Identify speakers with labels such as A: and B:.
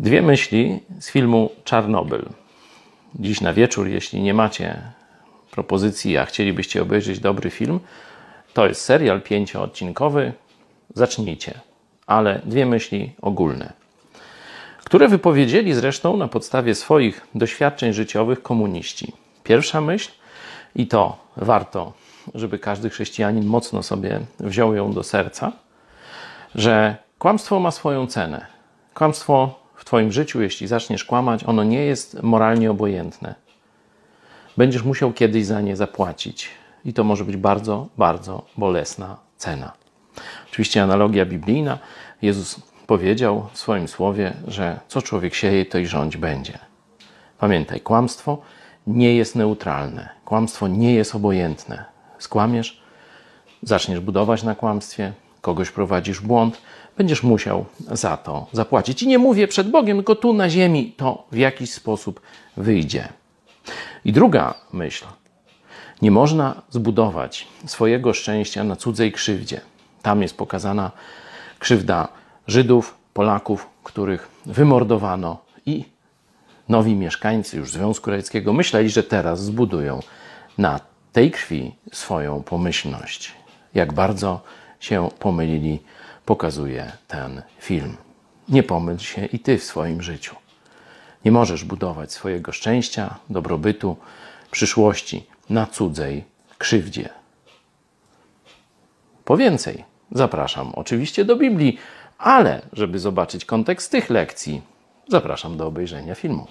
A: Dwie myśli z filmu Czarnobyl. Dziś na wieczór, jeśli nie macie propozycji, a chcielibyście obejrzeć dobry film, to jest serial pięcioodcinkowy. Zacznijcie, ale dwie myśli ogólne, które wypowiedzieli zresztą na podstawie swoich doświadczeń życiowych komuniści. Pierwsza myśl, i to warto, żeby każdy chrześcijanin mocno sobie wziął ją do serca, że kłamstwo ma swoją cenę. Kłamstwo w Twoim życiu, jeśli zaczniesz kłamać, ono nie jest moralnie obojętne. Będziesz musiał kiedyś za nie zapłacić. I to może być bardzo, bardzo bolesna cena. Oczywiście analogia biblijna. Jezus powiedział w swoim słowie, że co człowiek sieje, to i rządź będzie. Pamiętaj, kłamstwo nie jest neutralne. Kłamstwo nie jest obojętne. Skłamiesz, zaczniesz budować na kłamstwie, kogoś prowadzisz błąd, będziesz musiał za to zapłacić. I nie mówię przed Bogiem, tylko tu na ziemi to w jakiś sposób wyjdzie. I druga myśl. Nie można zbudować swojego szczęścia na cudzej krzywdzie. Tam jest pokazana krzywda Żydów, Polaków, których wymordowano i nowi mieszkańcy już Związku Radzieckiego myśleli, że teraz zbudują na tej krwi swoją pomyślność. Jak bardzo się pomylili, pokazuje ten film. Nie pomyl się i ty w swoim życiu. Nie możesz budować swojego szczęścia, dobrobytu, przyszłości na cudzej krzywdzie. Po więcej, zapraszam oczywiście do Biblii, ale żeby zobaczyć kontekst tych lekcji, zapraszam do obejrzenia filmu.